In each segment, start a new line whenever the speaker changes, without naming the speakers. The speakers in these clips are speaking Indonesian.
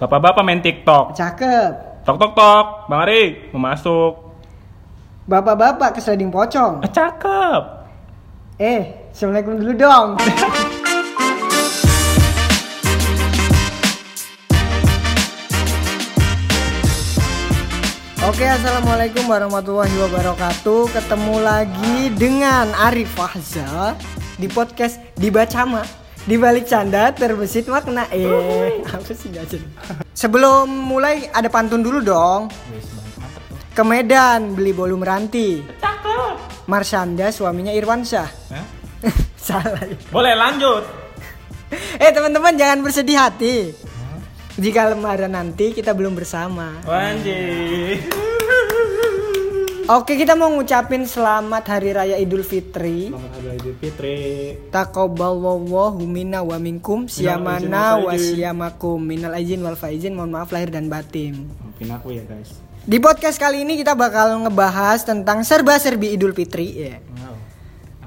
Bapak-bapak main TikTok.
Cakep.
Tok tok tok. Bang Ari, mau masuk.
Bapak-bapak ke sliding pocong.
Ah, cakep.
Eh, Assalamualaikum dulu dong. Oke, Assalamualaikum warahmatullahi wabarakatuh. Ketemu lagi dengan Arif Fahza di podcast Dibacama. Di balik canda terbesit makna. Eh, apa sih? Sebelum mulai ada pantun dulu dong. Ke Medan beli bolu meranti.
Cakep.
Marsyanda suaminya Irwansyah. Salah. ya.
Boleh lanjut.
Eh teman-teman jangan bersedih hati. Jika lebaran nanti kita belum bersama.
Wanji.
Oke kita mau ngucapin selamat hari raya Idul Fitri.
Selamat Hari Idul Fitri.
Taqabbalallahu minna wa minkum siyamana
izin wal
wa
faizin.
siyamakum minal aizin wal faizin mohon maaf lahir dan batin.
Maafin aku ya guys.
Di podcast kali ini kita bakal ngebahas tentang serba-serbi Idul Fitri ya.
Wow.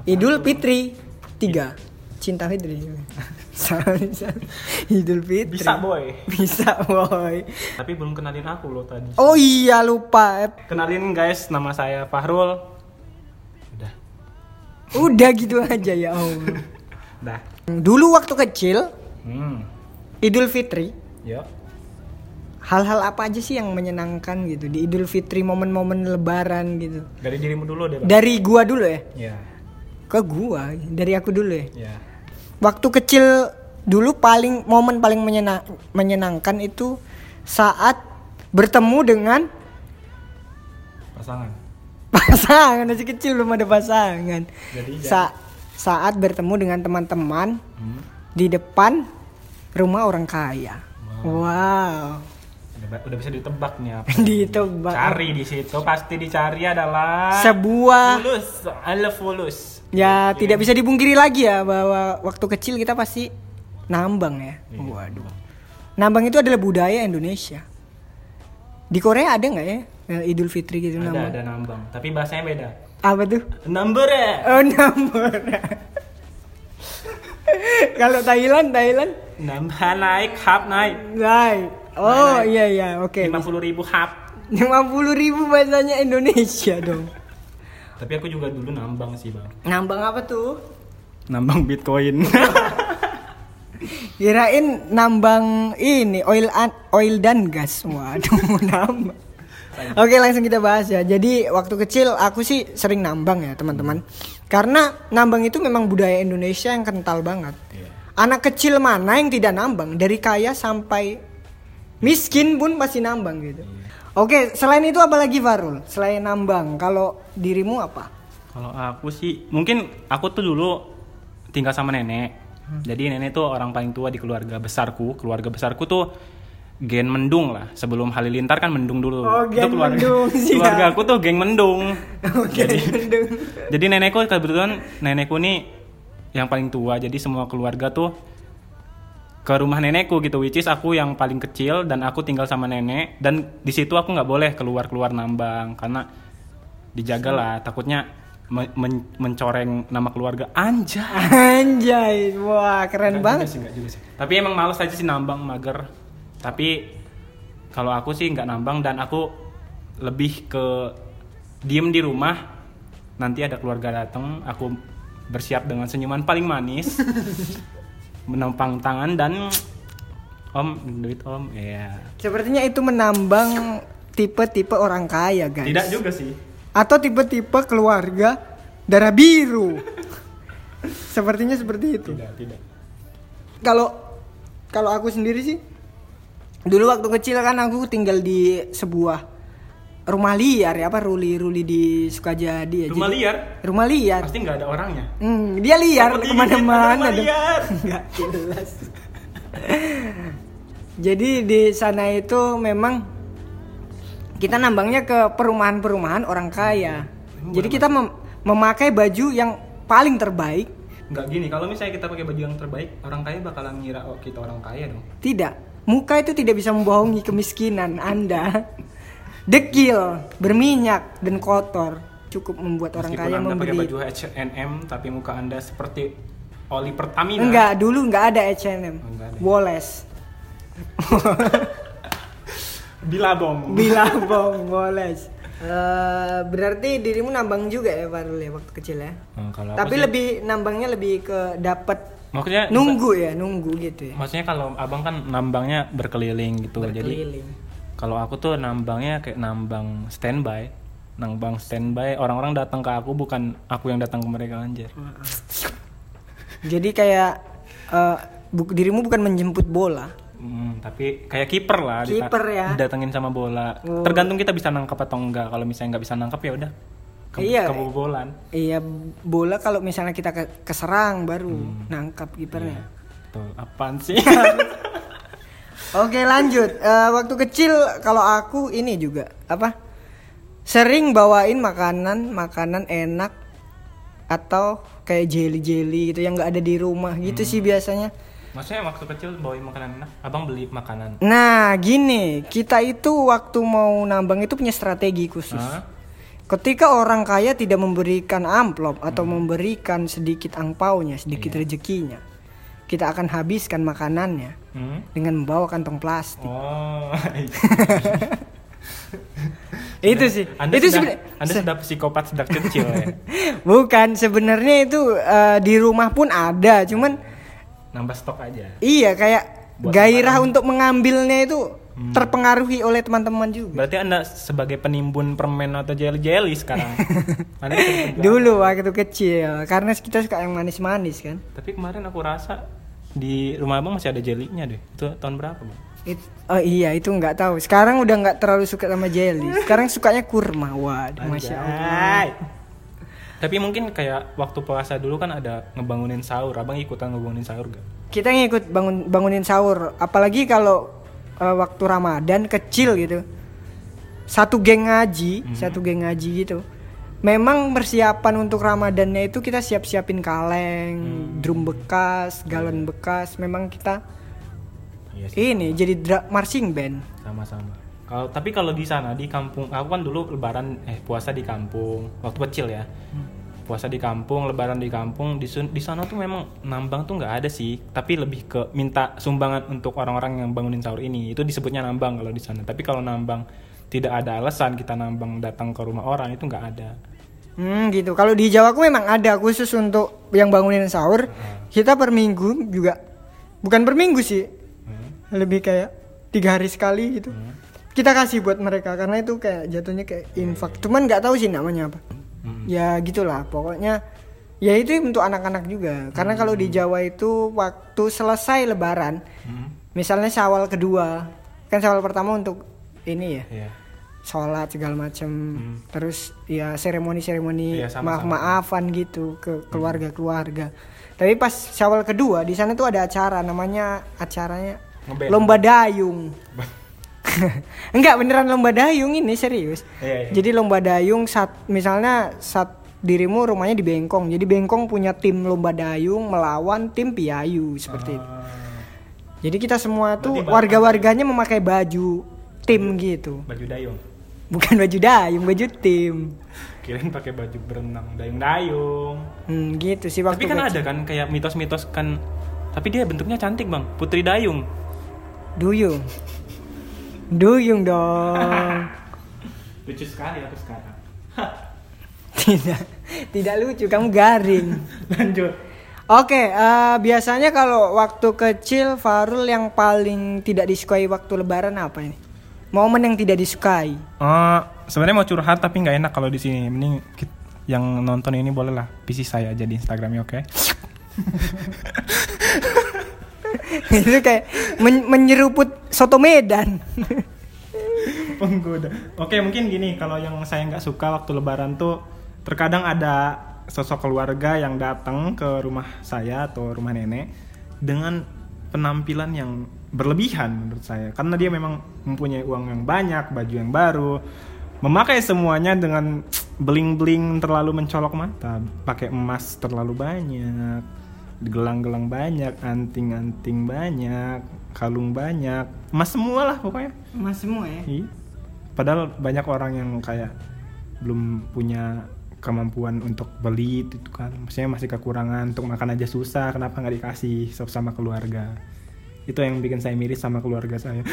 Idul Fitri 3 Cinta Fitri. Idul Fitri
Bisa boy.
Bisa boy
Tapi belum kenalin aku loh tadi.
Oh iya lupa
Kenalin guys, nama saya Fahrul. Udah.
Udah gitu aja ya Allah
Dah.
Dulu waktu kecil
Hmm.
Idul Fitri
Yuk.
Hal-hal apa aja sih yang menyenangkan gitu Di Idul Fitri momen-momen lebaran gitu
Dari dirimu dulu deh, Bang.
Dari gua dulu ya
Ya.
Ke gua Dari aku dulu ya
Ya.
Waktu kecil dulu paling momen paling menyena- menyenangkan itu saat bertemu dengan
Pasangan.
pasangan masih kecil belum ada pasangan.
Jadi,
Sa- saat bertemu dengan teman-teman
Hmm.
di depan rumah orang kaya. Wow.
Udah, udah bisa ditebak nih apa.
Ditebak.
Cari di situ pasti dicari adalah
Sebuah
fulus. I love fulus.
ya tidak bisa dipungkiri lagi ya bahwa waktu kecil kita pasti nambang ya.
Iya.
Waduh. Nambang itu adalah budaya Indonesia. Di Korea ada nggak ya eh, Idul Fitri gitu
Ada
nambang?
ada nambang, tapi bahasanya beda.
Apa tuh?
Number ya.
Oh nambang. Kalau Thailand, Thailand,
Nambah naik, hap naik.
naik. Oh
Naik.
iya iya, oke.
Lima puluh ribu hap.
Lima puluh ribu bahasanya Indonesia dong.
Tapi aku juga dulu nambang sih bang.
Nambang apa tuh?
Nambang bitcoin.
Kirain nambang ini oil an- oil dan gas. Waduh, nambang. Oke, langsung kita bahas ya. Jadi waktu kecil aku sih sering nambang ya, teman-teman. Karena nambang itu memang budaya Indonesia yang kental banget.
Iya.
Anak kecil mana yang tidak nambang? Dari kaya sampai miskin pun pasti nambang gitu. Oke, selain itu apa lagi Farul? Selain nambang, kalau dirimu apa?
Kalau aku sih, mungkin aku tuh dulu tinggal sama nenek. Jadi nenek tuh orang paling tua di keluarga besarku. Keluarga besarku tuh gen mendung lah. Sebelum Halilintar kan mendung dulu.
Oh,
Itu
geng Mendung, siap.
keluarga aku tuh geng mendung.
Oke,
Jadi
mendung.
Jadi nenekku kebetulan nenekku nih yang paling tua. Jadi semua keluarga tuh ke rumah nenekku gitu, which is aku yang paling kecil dan aku tinggal sama nenek dan di situ aku nggak boleh keluar keluar nambang karena dijaga lah takutnya me- men- mencoreng nama keluarga anjay.
Anjay, wah keren
Nggak
banget.
juga sih, juga sih. Tapi emang males aja sih nambang mager. Tapi kalau aku sih nggak nambang dan aku lebih ke diem di rumah. Nanti ada keluarga datang, aku bersiap dengan senyuman paling manis, menempang tangan dan om duit om, ya.
Sepertinya itu menambang tipe-tipe orang kaya, guys.
Tidak juga sih.
Atau tipe-tipe keluarga darah biru. Sepertinya seperti itu.
Tidak, tidak.
Kalau kalau aku sendiri sih dulu waktu kecil kan aku tinggal di sebuah rumah liar ya apa ruli-ruli di Sukajadi ya.
Rumah
Jadi-
liar
Rumah liar.
pasti nggak ada orangnya.
Hmm, dia liar ke
mana-mana.
Nggak jelas. Jadi di sana itu memang kita nambangnya ke perumahan-perumahan orang kaya. Jadi kita mem- memakai baju yang paling terbaik.
Nggak gini, kalau misalnya kita pakai baju yang terbaik, orang kaya bakalan ngira oh kita orang kaya dong.
Tidak, muka itu tidak bisa membohongi kemiskinan Anda. Dekil, berminyak dan kotor cukup membuat orang
Meskipun
kaya
anda pakai
memberi.
baju H&M tapi muka anda seperti oli Pertamina.
Enggak, dulu enggak ada H&M. Woles.
Bilabong.
Bilabong boleh. Eh, berarti dirimu nambang juga ya Farul ya waktu kecil ya.
Hmm, kalau
Tapi
sih-
lebih nambangnya lebih ke dapat
maksudnya
nunggu ya, nunggu gitu ya.
Maksudnya kalau abang kan nambangnya berkeliling gitu. Jadi
Berkeliling.
Kalau aku tuh nambangnya kayak nambang standby. Nambang standby, orang-orang datang ke aku bukan aku yang datang ke mereka anjir.
Jadi kayak eh, bu- dirimu bukan menjemput bola.
Hmm, tapi kayak kiper lah
Kiper ya.
didatengin sama bola.
Oh.
Tergantung kita bisa nangkap atau enggak. Kalau misalnya nggak bisa nangkap ya udah. Ke,
Iya.
kebobolan.
Iya, bola kalau misalnya kita ke keserang baru
Hmm.
nangkap kipernya.
Tuh, apaan sih?
Oke, lanjut. Eh, waktu kecil kalau aku ini juga apa? Sering bawain makanan, makanan enak atau kayak jelly-jelly gitu yang nggak ada di rumah gitu
Hmm.
sih biasanya.
Maksudnya waktu kecil bawain makanan enak, abang beli makanan.
Nah, gini, kita itu waktu mau nambang itu punya strategi khusus.
Hah?
Ketika orang kaya tidak memberikan amplop atau
Hmm.
memberikan sedikit angpaunya, sedikit rezekinya, kita akan habiskan makanannya
Hmm?
dengan membawa kantong plastik.
Oh.
itu sih.
Anda
itu
sudah, Anda sudah psikopat sejak kecil ya.
bukan sebenarnya itu eh, di rumah pun ada, cuman
Nambah stok aja.
iya kayak
Buat
gairah untuk mengambilnya itu
Hmm.
terpengaruhi oleh teman-teman juga.
Berarti Anda sebagai penimbun permen atau jelly-jelly sekarang.
Dulu waktu kecil, karena kita suka yang manis-manis kan.
Tapi kemarin aku rasa di rumah abang masih ada jelinya deh. Itu tahun berapa bang?
It- oh iya itu nggak tahu. Sekarang udah nggak terlalu suka sama jelly. Sekarang sukanya kurma. Waduh, masya Allah.
Tapi mungkin kayak waktu puasa dulu kan ada ngebangunin sahur. Abang ikutan ngebangunin sahur gak?
Kita ngikut bangun bangunin sahur. Apalagi kalau eh, waktu Ramadan kecil gitu. Satu geng ngaji, satu geng ngaji gitu. Memang persiapan untuk Ramadannya itu kita siap-siapin kaleng, drum bekas, galon bekas. Memang kita
Iya
ini jadi dra- marching band.
Sama-sama. Kalau tapi kalau di sana di kampung, aku kan dulu lebaran eh puasa di kampung waktu kecil ya. Puasa di kampung, lebaran di kampung, di di sana tuh memang nambang tuh nggak ada sih, tapi lebih ke minta sumbangan untuk orang-orang yang bangunin sahur ini. Itu disebutnya nambang kalau di sana. Tapi kalau nambang tidak ada alasan kita nambang datang ke rumah orang itu nggak ada.
Hmm gitu. Kalau di Jawa aku memang ada khusus untuk yang bangunin sahur. Kita per minggu juga bukan per minggu sih.
Hmm.
Lebih kayak tiga hari sekali gitu. Kita kasih buat mereka karena itu kayak jatuhnya kayak infak. Cuman nggak tahu sih namanya apa.
Hmm.
Ya gitulah pokoknya. Ya itu untuk anak-anak juga. Karena kalau di Jawa itu waktu selesai Lebaran,
Hmm.
misalnya Syawal kedua, kan Syawal pertama untuk ini ya
Iya.
sholat segala macam terus ya seremoni seremoni
Iya, sama-sama.
maaf maafan gitu ke keluarga keluarga tapi pas syawal kedua di sana tuh ada acara namanya acaranya
Ngeband.
lomba dayung enggak beneran lomba dayung ini serius
Iya, iya.
jadi lomba dayung saat misalnya saat dirimu rumahnya di Bengkong jadi Bengkong punya tim lomba dayung melawan tim Piayu seperti itu
Ah,
jadi kita semua tuh warga-warganya memakai baju tim gitu
baju dayung.
Bukan baju dayung, baju tim.
Kirain pakai baju berenang dayung-dayung.
Hmm, gitu sih waktu
Tapi kan
kecil.
ada kan kayak mitos-mitos kan. Tapi dia bentuknya cantik bang, putri dayung.
Duyung. Duyung dong.
Lucu sekali aku sekarang.
tidak, tidak lucu, kamu garing.
Lanjut.
Oke, eh, biasanya kalau waktu kecil Farul yang paling tidak disukai waktu lebaran apa ini? Momen yang tidak disukai.
Oh, sebenarnya mau curhat tapi nggak enak kalau di sini. Mending yang nonton ini boleh lah PC saya aja di Instagramnya oke?
Itu kayak men- menyeruput soto Medan.
Penggoda. Oke mungkin gini kalau yang saya nggak suka waktu Lebaran tuh terkadang ada sosok keluarga yang datang ke rumah saya atau rumah nenek dengan penampilan yang berlebihan menurut saya karena dia memang mempunyai uang yang banyak baju yang baru memakai semuanya dengan bling-bling terlalu mencolok mata pakai emas terlalu banyak gelang-gelang banyak anting-anting banyak kalung banyak emas semua lah pokoknya
Mas semua ya.
Iya. Padahal banyak orang yang kayak belum punya kemampuan untuk beli itu kan. Maksudnya masih kekurangan untuk makan aja susah. Kenapa nggak dikasih sama keluarga? Itu yang bikin saya miris sama keluarga saya.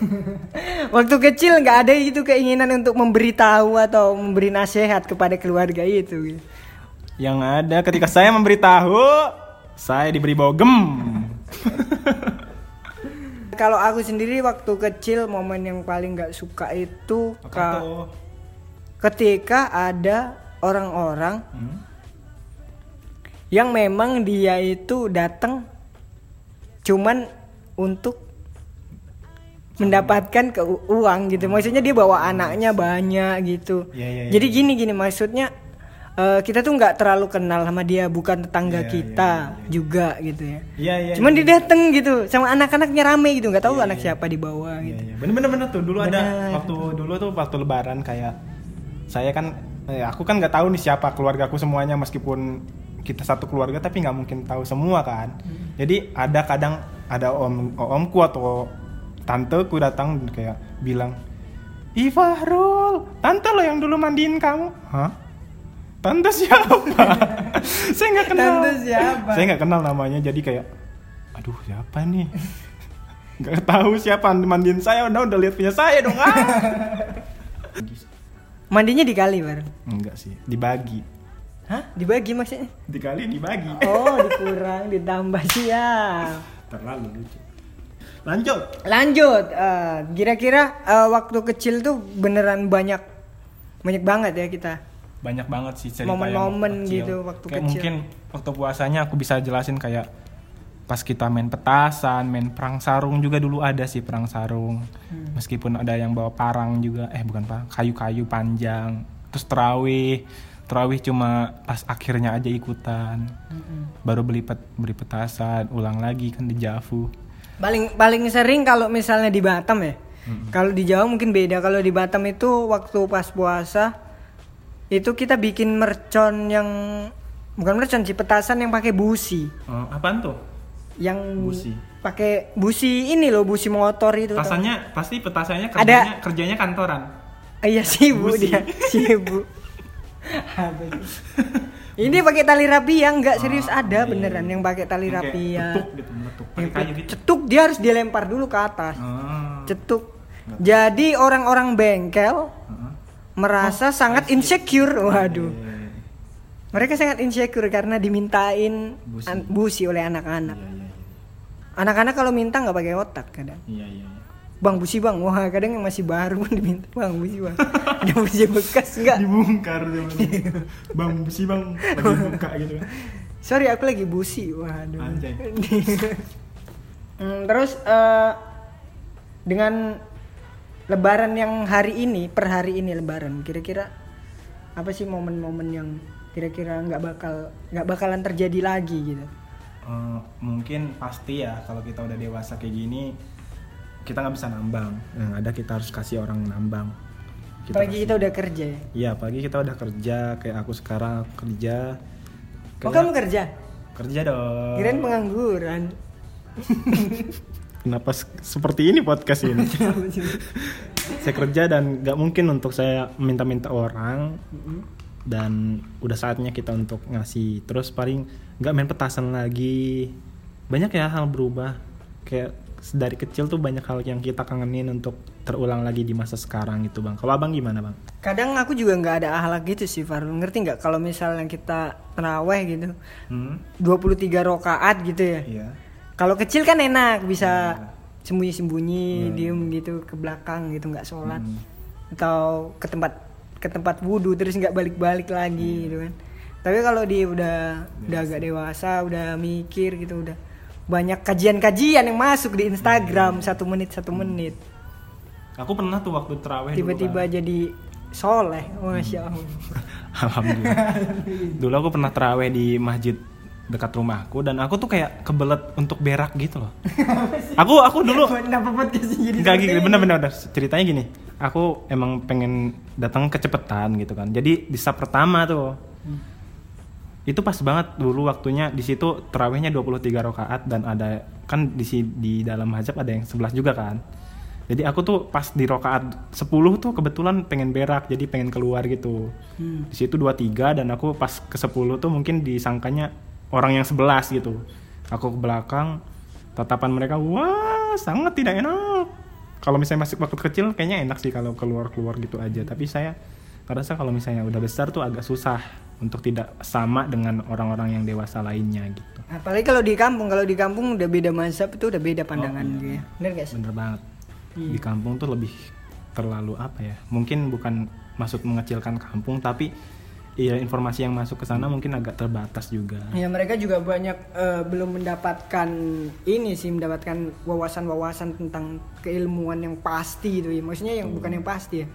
Waktu kecil nggak ada itu keinginan untuk memberitahu atau memberi nasihat kepada keluarga itu.
Yang ada ketika saya memberitahu, saya diberi bogem.
Kalau aku sendiri waktu kecil momen yang paling nggak suka itu ka- ketika ada orang-orang
Hmm?
yang memang dia itu datang cuman untuk mendapatkan ke uang gitu. Maksudnya dia bawa anaknya banyak gitu.
Iya, iya, iya.
Jadi gini gini maksudnya eh, kita tuh nggak terlalu kenal sama dia, bukan tetangga
Iya,
kita juga gitu ya.
Iya iya.
Cuman dia dateng gitu sama anak-anaknya rame gitu, nggak tahu anak siapa di bawah
Iya,
gitu.
iya. Bener-bener bener tuh dulu ada
Bener.
waktu dulu tuh waktu lebaran kayak saya kan eh, aku kan nggak tahu nih siapa keluargaku semuanya meskipun kita satu keluarga tapi nggak mungkin tahu semua kan.
Hmm.
Jadi ada kadang ada om omku atau tanteku datang kayak bilang, "Ih Fahrul, tante lo yang dulu mandiin kamu." Hah? Tante siapa? saya nggak kenal.
Tante siapa?
Saya nggak kenal namanya jadi kayak, aduh siapa nih? Nggak tahu siapa mandiin saya udah udah lihat punya saya dong ah.
Mandinya dikali bareng.
Enggak sih, dibagi.
Hah? Dibagi maksudnya?
Dikali dibagi.
Oh, dikurang, ditambah siap.
Terlalu lucu. Lanjut.
Lanjut, eh, kira-kira eh, waktu kecil tuh beneran banyak banyak banget ya kita.
Banyak banget sih cerita
Momen-momen
yang kecil.
gitu waktu
Kayak
kecil.
Mungkin waktu puasanya aku bisa jelasin kayak pas kita main petasan, main perang sarung juga dulu ada sih perang sarung.
Hmm.
Meskipun ada yang bawa parang juga, eh bukan parang, kayu-kayu panjang. Terus terawih, terawih cuma pas akhirnya aja ikutan. Baru beli pet, beli petasan, ulang lagi kan di Javu.
Paling paling sering kalau misalnya di Batam ya. Kalau di Jawa mungkin beda. Kalau di Batam itu waktu pas puasa itu kita bikin mercon yang bukan mercon sih petasan yang pakai busi.
Oh, apaan tuh?
Yang
Busi.
pakai busi ini loh, busi motor itu. tau.
Petasannya pasti petasannya
Ada-
kerjanya kerjanya kantoran.
Ah, Iya sibuk
Busi.
dia, sih? Ini pakai tali rapia enggak serius
Ah,
ada
iya,
beneran yang pakai tali
Yang kayak
rapia.
betuk gitu,
Yang
kayu gitu.
Cetuk dia harus dilempar dulu ke atas.
Ah.
Cetuk. Jadi orang-orang bengkel
Heeh.
Merasa sangat insecure. Waduh.
Iya, iya, iya.
Mereka sangat insecure karena dimintain
Busi.
an- busi oleh anak-anak.
Iya, iya.
Anak-anak kalau minta nggak pakai otak kadang.
Iya, iya.
Bang busi bang, wah kadang yang masih baru pun diminta bang busi bang. Ada busi bekas enggak?
Dibongkar. Bang busi bang lagi buka gitu kan.
Sorry aku lagi busi, waduh.
Anjay.
Hmm, terus eh, dengan Lebaran yang hari ini, per hari ini Lebaran, kira-kira apa sih momen-momen yang kira-kira nggak bakal nggak bakalan terjadi lagi gitu?
Eh, mungkin pasti ya kalau kita udah dewasa kayak gini kita nggak bisa nambang. Yang ada kita harus kasih orang nambang.
Apalagi
kasih-
kita udah kerja ya.
Iya, pagi kita udah kerja kayak aku sekarang aku kerja.
Oh
Kayak-
kamu kerja?
kerja dong.
Kirain pengangguran.
Kenapa se- seperti ini podcast ini? saya kerja dan nggak mungkin untuk saya minta-minta orang. Dan udah saatnya kita untuk ngasih terus paling nggak main petasan lagi. Banyak ya hal berubah. Kayak dari kecil tuh banyak hal yang kita kangenin untuk terulang lagi di masa sekarang gitu bang. Kalau abang gimana bang?
Kadang aku juga nggak ada akhlak gitu sih Farul. Ngerti nggak kalau misalnya kita teraweh gitu,
hmm?
23 rokaat gitu ya.
iya
Kalau kecil kan enak bisa
Iya.
sembunyi-sembunyi, diem gitu ke belakang gitu nggak sholat
Hmm.
atau ke tempat ke tempat wudhu terus nggak balik-balik lagi gitu kan. Tapi kalau dia udah udah agak dewasa, udah mikir gitu, udah banyak kajian-kajian yang masuk di Instagram satu menit satu menit.
aku pernah tuh waktu terawih dulu,
Tiba-tiba
Bang.
jadi soleh, masya Allah.
Alhamdulillah. Dulu aku pernah terawih di masjid dekat rumahku dan aku tuh kayak kebelet untuk berak gitu loh. aku aku dulu
Kenapa podcast jadi
Enggak
seperti
gitu,
ini?
bener-bener bener. ceritanya gini. Aku emang pengen datang kecepetan gitu kan. Jadi di sab pertama tuh. Itu pas banget dulu waktunya di situ terawihnya 23 rakaat dan ada kan di di dalam hajab ada yang 11 juga kan. Jadi aku tuh pas di rakaat 10 tuh kebetulan pengen berak jadi pengen keluar gitu.
Hmm.
Di situ 23 dan aku pas ke 10 tuh mungkin disangkanya orang yang 11 gitu. Aku ke belakang tatapan mereka wah sangat tidak enak kalau misalnya masih waktu kecil kayaknya enak sih kalau keluar keluar gitu aja tapi saya ngerasa kalau misalnya udah besar tuh agak susah untuk tidak sama dengan orang-orang yang dewasa lainnya gitu
apalagi kalau di kampung kalau di kampung udah beda mazhab itu udah beda pandangan
iya.
gitu ya bener gak sih
bener banget
Iya.
di kampung tuh lebih terlalu apa ya mungkin bukan maksud mengecilkan kampung tapi ya informasi yang masuk ke sana mungkin agak terbatas juga
Ya mereka juga banyak eh, belum mendapatkan ini sih mendapatkan wawasan-wawasan tentang keilmuan yang pasti itu ya. Maksudnya yang bukan yang pasti ya.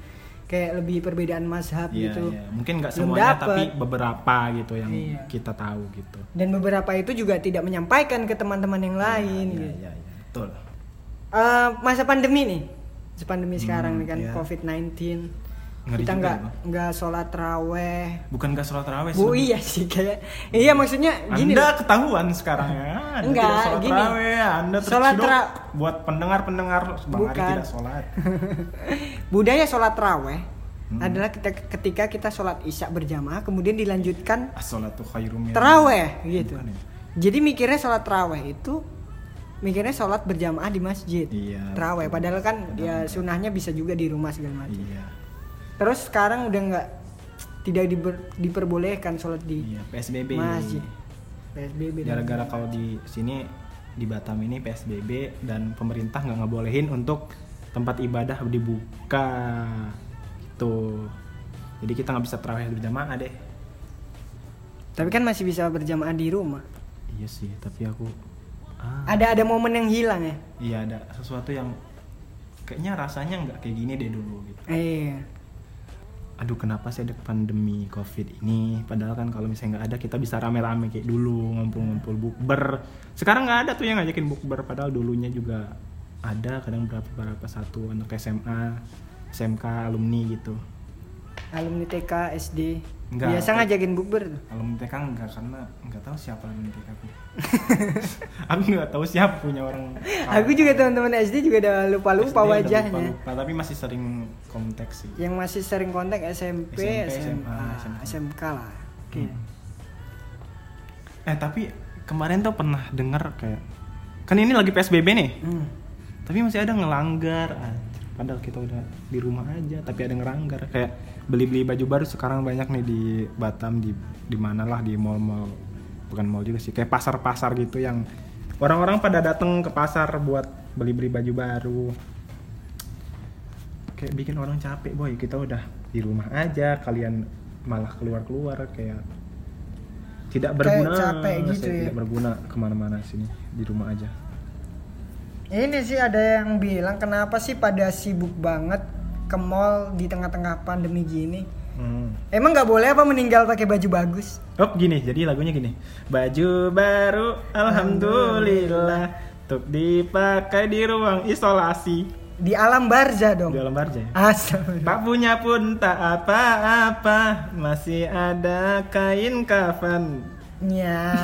Kayak lebih perbedaan mazhab
Iya,
gitu.
iya. mungkin nggak
Belum
semuanya
dapet.
tapi beberapa gitu yang
Iya.
kita tahu gitu
Dan beberapa itu juga tidak menyampaikan ke teman-teman yang lain.
Iya,
gitu.
iya, iya, betul
Eh, masa pandemi nih, masa pandemi sekarang nih kan
iya.
COVID-19.
Ngeri
kita nggak
loh.
nggak sholat raweh.
bukan gak sholat taraweh
Bu iya sih kayak iya maksudnya gini
anda
loh.
ketahuan sekarang ya anda
Enggak,
tidak sholat
gini.
taraweh anda
Sholat ra-
buat pendengar-pendengar bang Ari
Bukan.
tidak sholat
budaya sholat raweh
Hmm.
adalah kita, ketika kita sholat isya berjamaah kemudian dilanjutkan
khairum min-
teraweh gitu.
Bukan ya?
Jadi mikirnya sholat teraweh itu mikirnya sholat berjamaah di masjid.
Iya,
Teraweh padahal kan
Betul,
ya sunahnya bisa juga di rumah segala macam.
iya
Terus sekarang udah nggak tidak diber- diperbolehkan sholat di
iya PSBB
masjid. PSBB.
gara-gara kalau di sini di Batam ini PSBB dan pemerintah nggak ngebolehin untuk tempat ibadah dibuka gitu jadi kita nggak bisa terawih berjamaah deh
Tapi kan masih bisa berjamaah di rumah.
iya sih tapi aku ah
Ada ada momen yang hilang ya.
iya ada sesuatu yang kayaknya rasanya nggak kayak gini deh dulu gitu
Eh,
aduh kenapa sih ada pandemi covid ini? Padahal kan kalau misalnya nggak ada kita bisa rame-rame kayak dulu ngumpul-ngumpul bukber. Sekarang nggak ada tuh yang ngajakin bukber padahal dulunya juga ada kadang berapa berapa satu anak SMA SMK alumni gitu
alumni TK SD.
Nggak,
Biasa ngajakin bukber tuh.
alumni TK enggak karena nggak tahu siapa alumni TK aku aku nggak tahu siapa punya orang
Aku juga teman-teman SD juga udah lupa-lupa
SD udah
wajahnya.
lupa-lupa, tapi masih sering kontak sih
Yang masih sering kontak SMP,
SMP,
SMA,
SMA.
SMK lah. Oke.
Hmm. Eh tapi kemarin tuh pernah denger kayak kan ini lagi PSBB nih,
Hmm.
tapi masih ada ngelanggar. Padahal kita udah di rumah aja, tapi ada ngelanggar. Kayak beli-beli baju baru sekarang banyak nih di Batam di di mana lah di mall-mall bukan mall juga sih, kayak pasar-pasar gitu yang orang-orang pada datang ke pasar buat beli-beli baju baru. Kayak bikin orang capek boy, kita udah di rumah aja, kalian malah keluar-keluar kayak tidak
Kayak
berguna,
capek gitu ya.
tidak berguna ke mana-mana sini di rumah aja.
Ini sih ada yang bilang kenapa sih pada sibuk banget ke mall di tengah-tengah pandemi gini.
Hmm.
Emang nggak boleh apa meninggal pakai baju bagus?
Oh gini, jadi lagunya gini. Baju baru, alhamdulillah, untuk dipakai di ruang isolasi
Di alam barza dong.
di dalam barja. ya?
Astagfirullah.
Tak punya pun tak apa-apa, masih ada kain kafan.
Ya.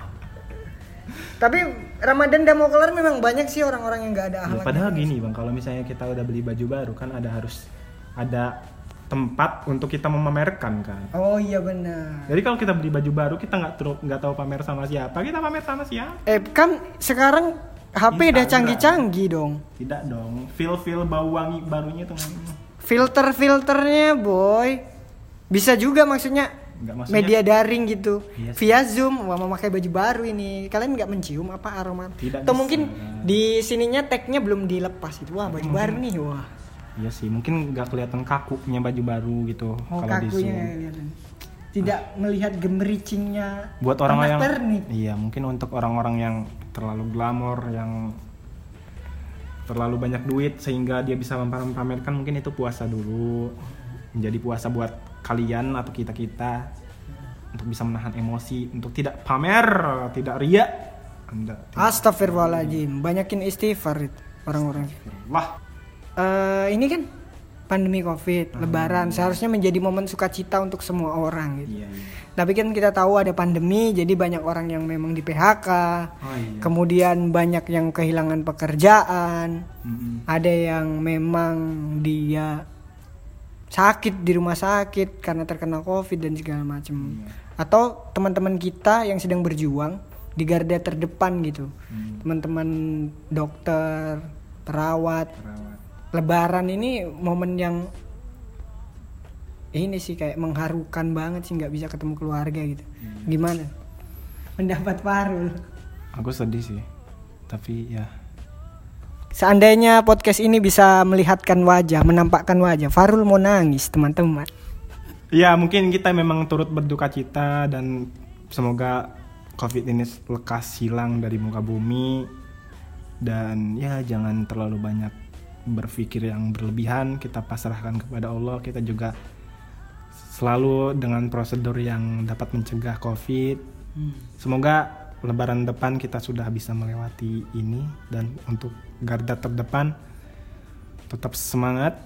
Tapi Ramadan udah mau kelar memang banyak sih orang-orang yang nggak ada
Ya,
akhlak.
padahal gini bang, kalau misalnya kita udah beli baju baru kan ada harus ada tempat untuk kita memamerkan kan.
Oh iya benar.
Jadi kalau kita beli baju baru kita nggak terus nggak tahu pamer sama siapa, kita pamer sama siapa?
Eh kan sekarang HP udah canggih-canggih dong.
Tidak dong, feel feel bau wangi barunya tuh
Filter-filternya boy. Bisa juga maksudnya
maksudnya.
media daring gitu.
Iya sih.
Via Zoom, wah mau pakai baju baru ini. Kalian nggak mencium apa aroma?
Tidak
Atau
bisa.
mungkin di sininya tagnya belum dilepas itu. Wah baju
Hmm.
baru nih, wah.
Iya sih, mungkin nggak kelihatan kakunya baju baru gitu
Oh
kalau di zoom.
Tidak melihat gemericingnya.
Buat orang yang
pernik.
iya mungkin untuk orang-orang yang terlalu glamor, yang terlalu banyak duit sehingga dia bisa memamerkan mungkin itu puasa dulu menjadi puasa buat kalian atau kita kita untuk bisa menahan emosi untuk tidak pamer, tidak ria. Anda
Astagfirullahaladzim, banyakin istighfar orang-orang.
lah
Eh ini kan pandemi covid, lebaran seharusnya menjadi momen sukacita untuk semua orang gitu.
iya iya.
Tapi kan kita tahu ada pandemi, jadi banyak orang yang memang di PHK,
Oh iya.
kemudian banyak yang kehilangan pekerjaan,
Mm-mm.
ada yang memang dia sakit di rumah sakit karena terkena covid dan segala macam.
Iya.
Atau teman-teman kita yang sedang berjuang di garda terdepan gitu,
Hmm.
teman-teman dokter, terawat
Terawat.
lebaran ini momen yang ini sih kayak mengharukan banget sih nggak bisa ketemu keluarga gitu gimana pendapat Farul
Aku sedih sih. Tapi ya
seandainya podcast ini bisa melihatkan wajah menampakkan wajah Farul mau nangis teman-teman.
Ya mungkin kita memang turut berduka cita dan semoga COVID ini lekas hilang dari muka bumi. Dan ya jangan terlalu banyak berpikir yang berlebihan. Kita pasrahkan kepada Allah. Kita juga selalu dengan prosedur yang dapat mencegah COVID. Semoga lebaran depan kita sudah bisa melewati ini. Dan untuk garda terdepan tetap semangat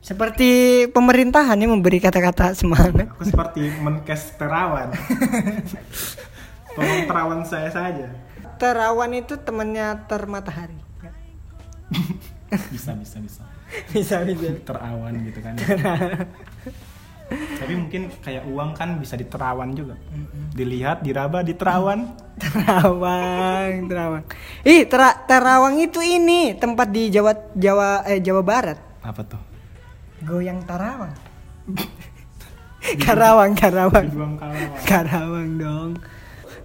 seperti pemerintahan yang memberi kata-kata semangat
Aku seperti menkes terawan. Tolong terawan saya saja.
terawan itu temannya termatahari
Bisa, bisa, bisa.
bisa bisa
Terawan gitu kan. Tapi mungkin kayak uang kan bisa diterawan juga. Dilihat, diraba, diterawan.
Terawang, Terawang. Ih, tera, Terawang itu ini tempat di Jawa Jawa eh Jawa Barat.
Apa tuh?
Goyang Tarawang. Karawang, Karawang. Karawang dong.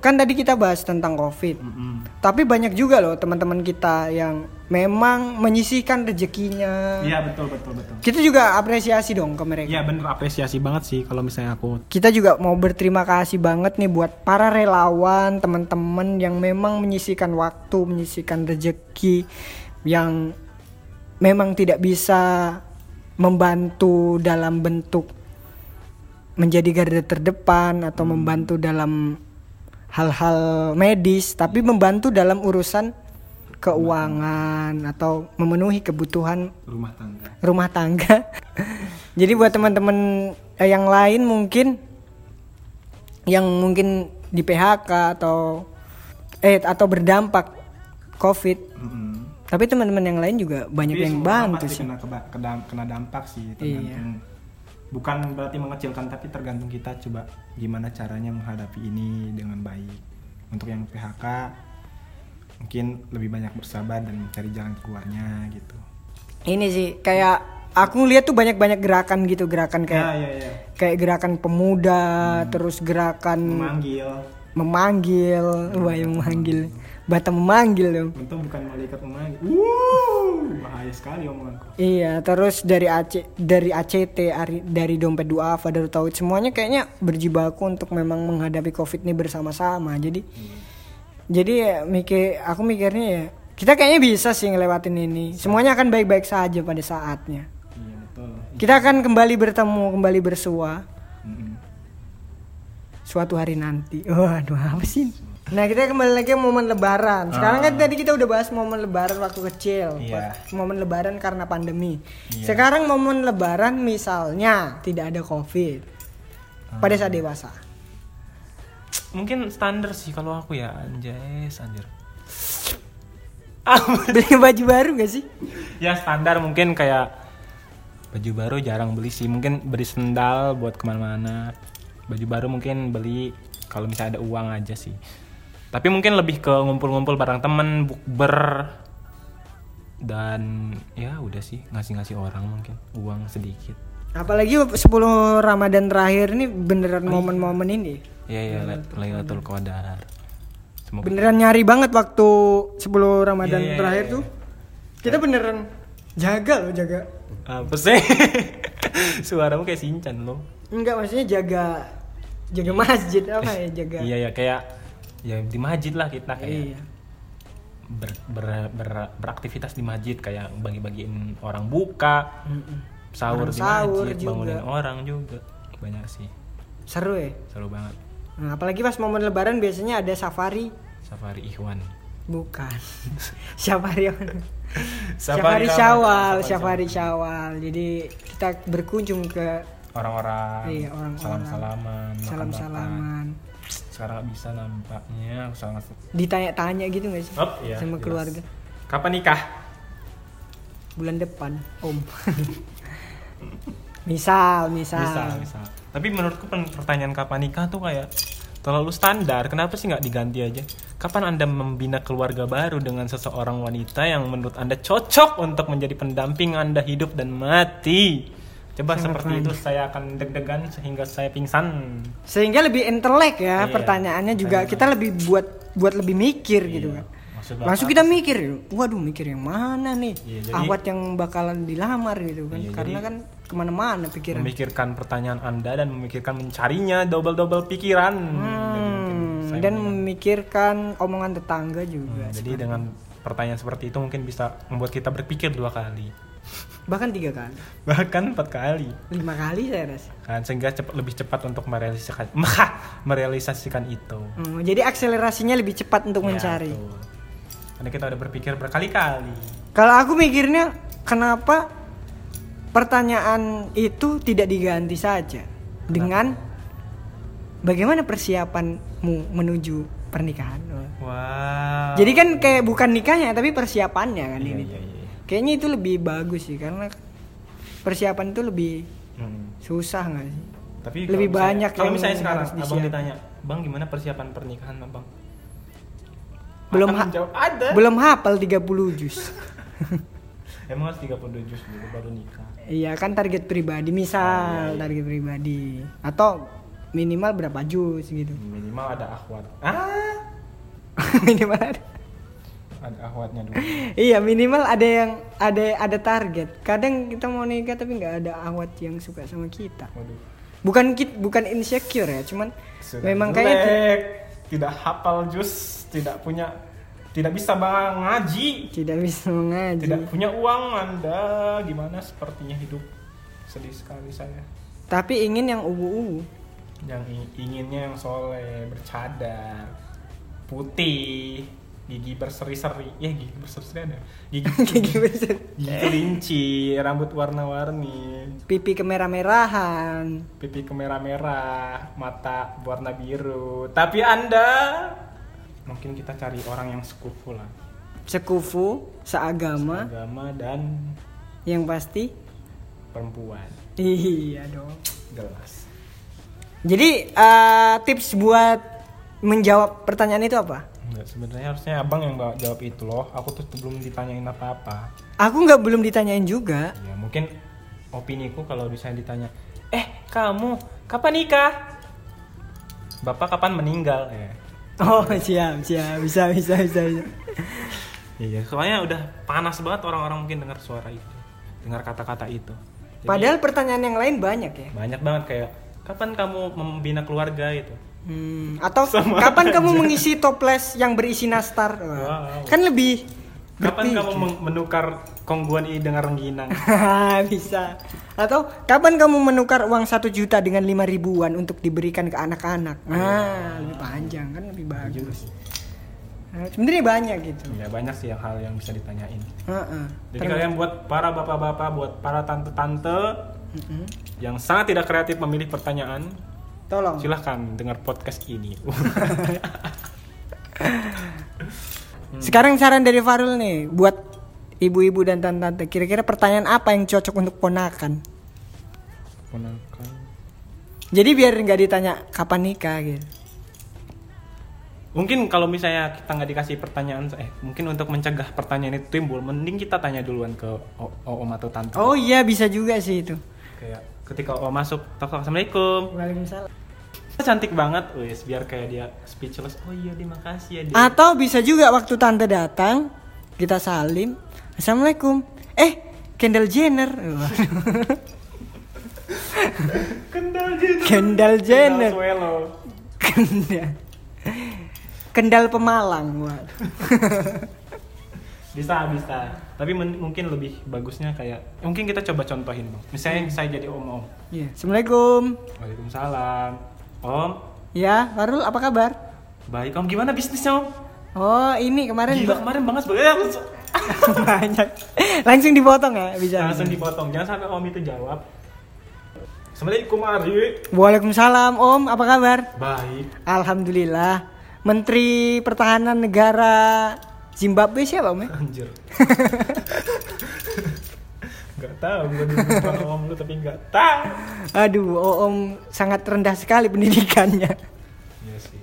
Kan tadi kita bahas tentang Covid.
Mm-mm.
Tapi banyak juga loh teman-teman kita yang memang menyisihkan rezekinya.
Iya betul betul betul.
Kita juga apresiasi dong ke mereka.
Iya bener apresiasi banget sih kalau misalnya aku
Kita juga mau berterima kasih banget nih buat para relawan, teman-teman yang memang menyisihkan waktu, menyisihkan rezeki yang memang tidak bisa membantu dalam bentuk menjadi garda terdepan atau membantu dalam hal-hal medis, tapi membantu dalam urusan keuangan atau memenuhi kebutuhan
rumah tangga.
rumah tangga. Jadi buat teman-teman eh, yang lain mungkin yang mungkin di PHK atau eh atau berdampak COVID.
Mm-mm.
Tapi teman-teman yang lain juga banyak
Tapi
yang bantu sih.
Kena, kena, dampak sih
Iya.
Bukan berarti mengecilkan tapi tergantung kita coba gimana caranya menghadapi ini dengan baik. Untuk yang PHK mungkin lebih banyak bersabar dan mencari jalan keluarnya gitu.
Ini sih kayak aku lihat tuh banyak-banyak gerakan gitu, gerakan
Ya
kayak
ya ya.
kayak gerakan pemuda, terus gerakan
Memanggil.
memanggil, wah yang memanggil. Batam memanggil dong.
Untung bukan malaikat memanggil. Wuh, bahaya sekali omonganku.
Iya, terus dari AC dari ACT ari- dari dompet duafa dari tauhid semuanya kayaknya berjibaku untuk memang menghadapi covid ini bersama-sama. Jadi jadi ya, mikir aku mikirnya ya kita kayaknya bisa sih ngelewatin ini. Semuanya akan baik-baik saja pada saatnya.
Iya betul.
Kita akan kembali bertemu, kembali bersua
Mm-mm.
suatu hari nanti. Waduh, apa sih? Nah, kita kembali lagi ke momen lebaran. Sekarang kan tadi kita udah bahas momen lebaran waktu kecil.
Iya.
Momen lebaran karena pandemi.
Iya.
Sekarang momen lebaran misalnya tidak ada Covid. Pada saat dewasa.
Mungkin standar sih kalau aku ya anjay, anjir.
Beli baju baru gak sih?
ya standar mungkin kayak baju baru jarang beli sih mungkin beli sendal buat ke mana-mana baju baru mungkin beli kalau misalnya ada uang aja sih tapi mungkin lebih ke ngumpul-ngumpul bareng temen bukber dan ya udah sih ngasih-ngasih orang mungkin uang sedikit
Apalagi 10 Ramadan terakhir ini beneran momen-momen ini.
ya ya Lailatul Qadar semoga
Beneran nyari banget waktu 10 Ramadan
Iya, iya,
terakhir
iya.
tuh. Kita beneran jaga loh, jaga.
apa sih suaramu kayak sinchan loh
Enggak maksudnya jaga jaga masjid apa ya jaga.
iya ya kayak ya di masjid lah kita kayak
Iya.
ber, ber- ber- beraktivitas di masjid kayak bagi-bagiin orang buka
Mm-mm.
sahur
Orang
di
sahur
masjid
juga.
bangunin orang juga banyak sih
Seru ya.
seru banget
Nah, apalagi pas momen lebaran biasanya ada safari.
safari ikhwan
Bukan. safari? Safari Syawal,
safari
Syawal. Jadi kita berkunjung ke
orang-orang
Iya, orang-orang.
salam-salaman makan-makan.
salam-salaman.
Sekarang nggak bisa nampaknya aku sangat
Ditanya-tanya gitu gak sih?
Hop, iya,
sama
jelas.
keluarga.
kapan nikah
Bulan depan, Om. misal, misal.
bisa bisa tapi menurutku pertanyaan kapan nikah tuh kayak terlalu standar. Kenapa sih nggak diganti aja? Kapan anda membina keluarga baru dengan seseorang wanita yang menurut anda cocok untuk menjadi pendamping anda hidup dan mati? Coba
Sangat
seperti itu saya akan deg-degan sehingga saya pingsan.
Sehingga lebih intelek ya
Iya,
pertanyaannya juga kita lebih buat buat lebih mikir gitu
Iya.
kan.
Maksud
Langsung kita mikir, waduh mikir yang mana nih?
Iya, jadi-
Ahwat yang bakalan dilamar gitu kan.
Iya,
Karena
jadi-
kan ke mana-mana pikiran.
memikirkan pertanyaan anda dan memikirkan mencarinya double-double pikiran.
Hmm, dan memikirkan omongan tetangga juga.
Hmm, jadi dengan pertanyaan seperti itu mungkin bisa membuat kita berpikir dua kali,
Bahkan tiga kali,
bahkan empat kali,
lima kali saya rasa.
kan sehingga cepat, lebih cepat untuk merealisasikan, merealisasikan itu.
Hmm, jadi akselerasinya lebih cepat untuk
Ya,
mencari.
betul. Karena kita udah berpikir berkali-kali.
Kalau aku mikirnya kenapa pertanyaan itu tidak diganti saja dengan bagaimana persiapanmu menuju pernikahan.
Wow.
Jadi kan kayak bukan nikahnya tapi persiapannya kan
Iya,
ini.
iya, iya.
Kayaknya itu lebih bagus sih karena persiapan itu lebih
Hmm.
susah nggak sih?
Tapi
Lebih
kalau misalnya-
banyak
Kalau
yang
misalnya sekarang
harus
abang ditanya, bang gimana persiapan pernikahan abang?
Belum ha-
menjawab, ada.
Belum hafal 30 juz.
Emang harus 32 juz dulu baru nikah.
Iya kan target pribadi
Oh,
misal
iya, iya.
target pribadi atau minimal berapa juz gitu.
Minimal ada akhwat. Ah,
minimal ada.
Ada akhwatnya dulu.
Iya minimal ada yang ada ada target. Kadang kita mau nikah tapi nggak ada awat yang suka sama kita.
Waduh.
Bukan kit bukan insecure ya, cuman
Sudah
memang kayak
tidak hafal jus, tidak punya tidak bisa bang ngaji,
tidak bisa mengaji.
tidak punya uang Anda. Gimana sepertinya hidup? Sedih sekali saya.
Tapi ingin yang ubu-ubu.
Yang inginnya yang soleh, bercadar, putih, gigi berseri-seri. Ya gigi berseri-seri ada. Gigi,
Gigi besar.
gigi kelinci, rambut warna-warni,
Pipi kemerah-merahan.
pipi kemerah-merah, mata warna biru. Tapi Anda mungkin kita cari orang yang sekufu lah.
Sekufu, seagama,
Agama dan
yang pasti
perempuan.
iya dong.
Jelas.
Jadi eh, tips buat menjawab pertanyaan itu apa?
Enggak, sebenarnya harusnya abang yang bawa- jawab itu loh. Aku tuh belum ditanyain apa-apa.
Aku nggak belum ditanyain juga.
Ya mungkin opiniku kalau misalnya ditanya, eh kamu kapan nikah? Bapak kapan meninggal? Ya.
Oh siap siap bisa bisa bisa. bisa.
Iya, soalnya udah panas banget orang-orang mungkin dengar suara itu, dengar kata-kata itu. Jadi,
Padahal pertanyaan yang lain banyak ya.
banyak banget kayak kapan kamu membina keluarga itu?
Hmm, atau
Sama
kapan
aja.
kamu mengisi toples yang berisi nastar?
Wow.
Kan lebih
Kapan
berpikir.
kamu men- menukar kongguan ini dengan rengginang?
bisa. Atau kapan kamu menukar uang satu juta dengan lima ribuan untuk diberikan ke anak-anak? Nah, lebih panjang kan lebih bagus. Nah, sebenarnya banyak gitu.
ya banyak sih hal yang bisa ditanyain.
Heeh.
Jadi kalian buat para bapak-bapak, buat para tante-tante
Mm-mm.
yang sangat tidak kreatif memilih pertanyaan,
Tolong.
silahkan dengar podcast ini.
Sekarang saran dari Farul nih buat ibu-ibu dan tante-tante. Kira-kira pertanyaan apa yang cocok untuk ponakan?
Ponakan.
Jadi biar nggak ditanya kapan nikah gitu.
Mungkin kalau misalnya kita nggak dikasih pertanyaan, eh mungkin untuk mencegah pertanyaan itu timbul, mending kita tanya duluan ke o- o- om atau tante.
Oh iya bisa juga sih itu.
Kayak ketika om masuk, toko assalamualaikum.
Waalaikumsalam.
Cantik banget, wes biar kayak dia speechless. Oh iya, terima kasih ya. Dia.
Atau bisa juga waktu tante datang kita salim, assalamualaikum. Eh, Kendall Jenner. Wah,
Kendal Jenner.
Kendall Jenner. Kendall. Kendall Pemalang. Wah.
Bisa, bisa. Tapi mungkin lebih bagusnya kayak mungkin kita coba contohin, Bang. Misalnya saya jadi om-om.
Iya. Assalamualaikum.
Waalaikumsalam. Om,
Ya, Farul apa kabar?
baik Om. Gimana bisnisnya Om?
Oh, ini kemarin
Gila kemarin banget sebenarnya
banyak. Langsung dipotong ya, bisa.
langsung dipotong. Jangan sampai Om itu jawab. Assalamualaikum Ari.
Waalaikumsalam Om, apa kabar?
Baik.
Alhamdulillah. Menteri Pertahanan Negara Zimbabwe siapa Om? ya?
Anjir. Gak tahu gue om lu tapi gak tahu.
Aduh, Om sangat rendah sekali pendidikannya.
Iya sih.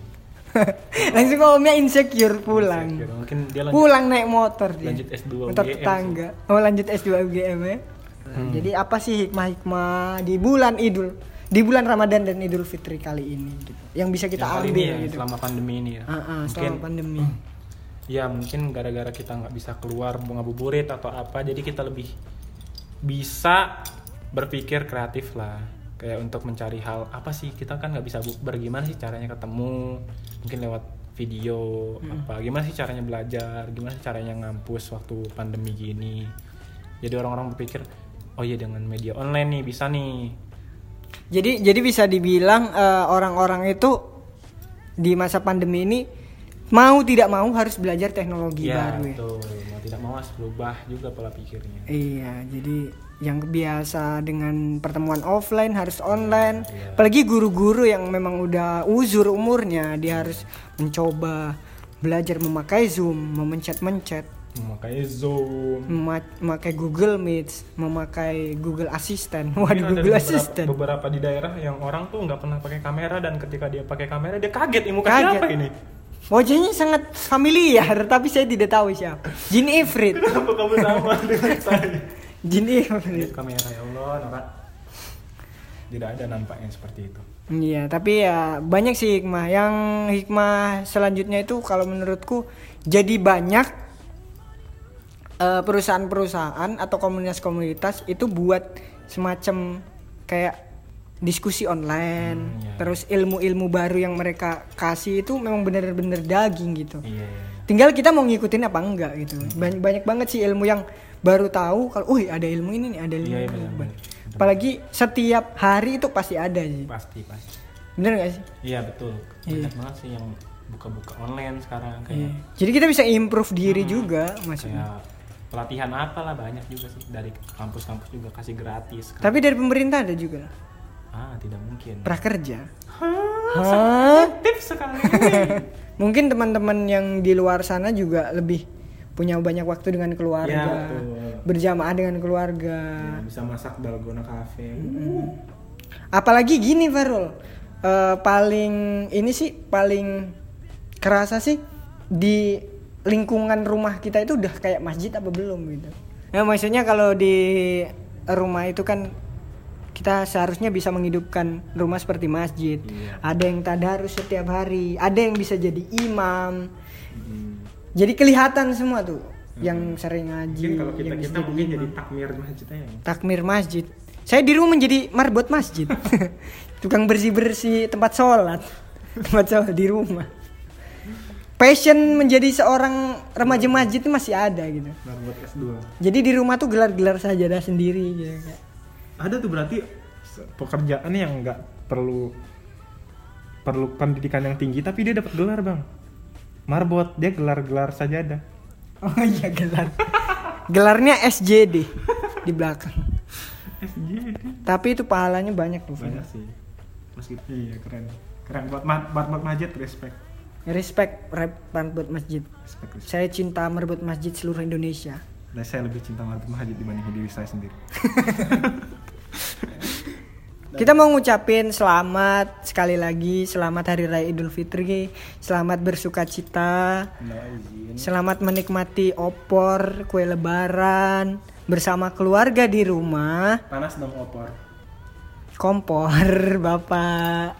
langsung omnya insecure pulang
Insecure. Mungkin dia lanjut
pulang naik motor dia
lanjut S2
motor
UGM
tetangga oh lanjut S2 UGM ya
Hmm.
jadi apa sih hikmah-hikmah di bulan Idul di bulan Ramadan dan Idul Fitri kali ini gitu yang bisa kita
Yang kali
ambil
ini ya,
gitu
selama pandemi ini ya.
Ah, ah,
mungkin
selama pandemi
ya mungkin gara-gara kita nggak bisa keluar bunga buburit atau apa jadi kita lebih bisa berpikir kreatif lah. Kayak untuk mencari hal apa sih kita kan nggak bisa bukber gimana sih caranya ketemu? Mungkin lewat video apa? Gimana sih caranya belajar? Gimana sih caranya ngampus waktu pandemi gini? Jadi orang-orang berpikir oh iya dengan media online nih bisa nih.
Jadi jadi bisa dibilang eh, orang-orang itu di masa pandemi ini mau tidak mau harus belajar teknologi
ya
baru ya.
betul tidak mau harus berubah juga pola pikirnya
Iya, jadi yang biasa dengan pertemuan offline harus online.
Iya.
Apalagi guru-guru yang memang udah uzur umurnya, dia harus mencoba belajar memakai Zoom, memencet-mencet,
memakai zoom
mema- memakai Google Meet, memakai Google Assistant.
Mungkin
Waduh,
ada
Google
beberapa,
Assistant.
beberapa di daerah yang orang tuh nggak pernah pakai kamera dan ketika dia pakai kamera dia kaget ini muka
Kaget.
siapa ini
Wajahnya sangat familiar, tapi saya tidak tahu siapa. Jin Ifrit.
kenapa kamu sama dengan saya
Jin Ifrit.
Kamera ya Allah Nora tidak ada nampaknya seperti itu
Iya, tapi ya banyak sih hikmah. Yang hikmah selanjutnya itu kalau menurutku jadi banyak eh, perusahaan-perusahaan atau komunitas-komunitas itu buat semacam kayak diskusi online,
Hmm, iya.
terus ilmu-ilmu baru yang mereka kasih itu memang bener-bener daging gitu.
iya
Tinggal kita mau ngikutin apa enggak gitu. Banyak, banyak banget sih ilmu yang baru tahu kalau, "Wih, ada ilmu ini nih, ada ilmu
Iya, iya,
ini."
benar.
Apalagi setiap hari itu pasti ada sih.
pasti pasti
Bener gak sih?
iya betul
Iya.
banyak banget sih yang buka-buka online sekarang kayak
Jadi kita bisa improve diri juga maksudnya.
kayak pelatihan apalah banyak juga sih dari kampus-kampus juga kasih gratis
Tapi dari pemerintah ada juga
ah tidak mungkin
prakerja.
Hah,
Hah?
tips sekali
Mungkin teman-teman yang di luar sana juga lebih punya banyak waktu dengan keluarga,
betul.
berjamaah dengan keluarga.
bisa masak dalgona cafe
Apalagi gini Farul, Eh, paling ini sih paling kerasa sih di lingkungan rumah kita itu udah kayak masjid apa belum gitu. Ya maksudnya kalau di rumah itu kan kita seharusnya bisa menghidupkan rumah seperti masjid.
Iya.
Ada yang tadarus setiap hari, ada yang bisa jadi imam. Jadi kelihatan semua tuh yang sering ngaji.
mungkin kalau kita kita mungkin
imam.
jadi takmir masjid aja
takmir masjid. Saya di rumah menjadi marbot masjid. Tukang bersih-bersih tempat sholat. Tempat sholat di rumah. Passion menjadi seorang remaja masjid itu masih ada gitu.
Buat S2
Jadi di rumah tuh gelar-gelar sajadah sendiri gitu.
Ada tuh berarti pekerjaan yang nggak perlu perlu pendidikan yang tinggi tapi dia dapat gelar bang marbot dia gelar-gelar saja ada
Oh iya gelar. Gelarnya SJD di belakang.
SJ
Tapi itu pahalanya banyak tuh.
banyak sih meski iya keren keren buat ma- buat buat masjid respect
Respect rap marbot masjid.
respect, respect.
Saya cinta marbot masjid seluruh Indonesia.
Dan saya lebih cinta marbot masjid dibanding diri saya sendiri.
Kita mau ngucapin selamat sekali lagi, selamat Hari Raya Idul Fitri, selamat bersuka cita,
nah
selamat menikmati opor, kue lebaran bersama keluarga di rumah,
panas dong opor.
Kompor, Bapak.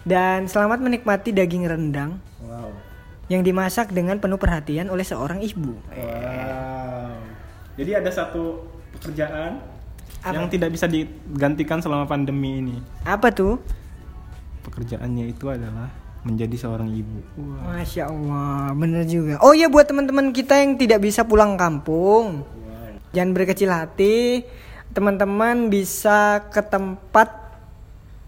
Dan selamat menikmati daging rendang.
Wow
yang dimasak dengan penuh perhatian oleh seorang ibu.
wow jadi ada satu pekerjaan
Apa?
yang tidak bisa digantikan selama pandemi ini
Apa tuh?
pekerjaannya itu adalah menjadi seorang ibu.
Masya Allah, bener juga. Oh iya buat teman-teman kita yang tidak bisa pulang kampung, jangan berkecil hati. Teman-teman bisa ke tempat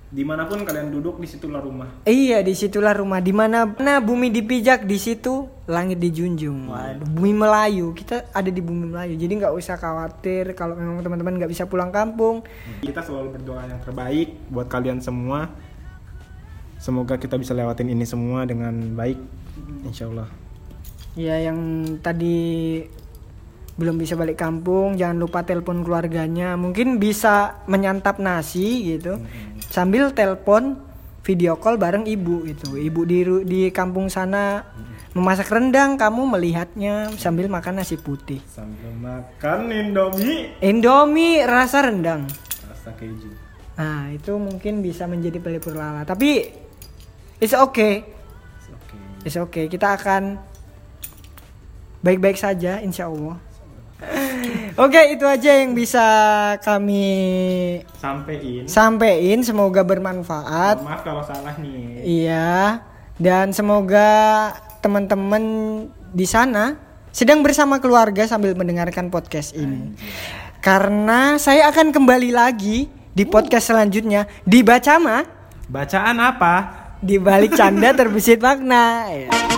Di mana pun kalian duduk, di situlah rumah.
Iya, di situlah rumah. Di mana mana bumi dipijak, di situ langit dijunjung. Waduh, bumi Melayu. Kita ada di bumi Melayu. Jadi nggak usah khawatir kalau memang teman-teman nggak bisa pulang kampung.
Kita selalu berdoa yang terbaik buat kalian semua. Semoga kita bisa lewatin ini semua dengan baik, insya Allah.
Ya, yang tadi belum bisa balik kampung, jangan lupa telepon keluarganya. Mungkin bisa menyantap nasi gitu. Sambil telepon video call bareng ibu itu. Ibu di di kampung sana memasak rendang, kamu melihatnya sambil makan nasi putih.
Sambil makan Indomie
Indomie rasa rendang.
rasa keju.
Nah, itu mungkin bisa menjadi pelipur lala. Tapi it's okay.
Oke.
It's okay. Kita akan baik-baik saja insya Allah. Oke, itu aja yang bisa kami
Sampein.
sampein. Semoga bermanfaat.
Maaf kalau salah nih.
Iya. Dan semoga teman-teman di sana sedang bersama keluarga sambil mendengarkan podcast ini. Karena saya akan kembali lagi di podcast selanjutnya di Bacama
Bacaan apa?
di balik canda terbesit makna. Ya.